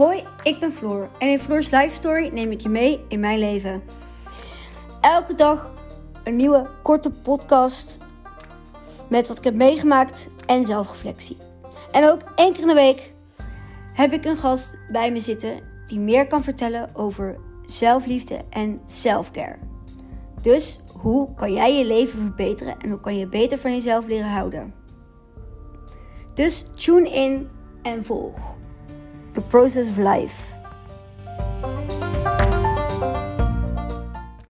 Hoi, ik ben Floor en in Floor's Life Story neem ik je mee in mijn leven. Elke dag een nieuwe korte podcast met wat ik heb meegemaakt en zelfreflectie. En ook één keer in de week heb ik een gast bij me zitten die meer kan vertellen over zelfliefde en selfcare. Dus hoe kan jij je leven verbeteren en hoe kan je beter van jezelf leren houden? Dus tune in en volg. Process of Life.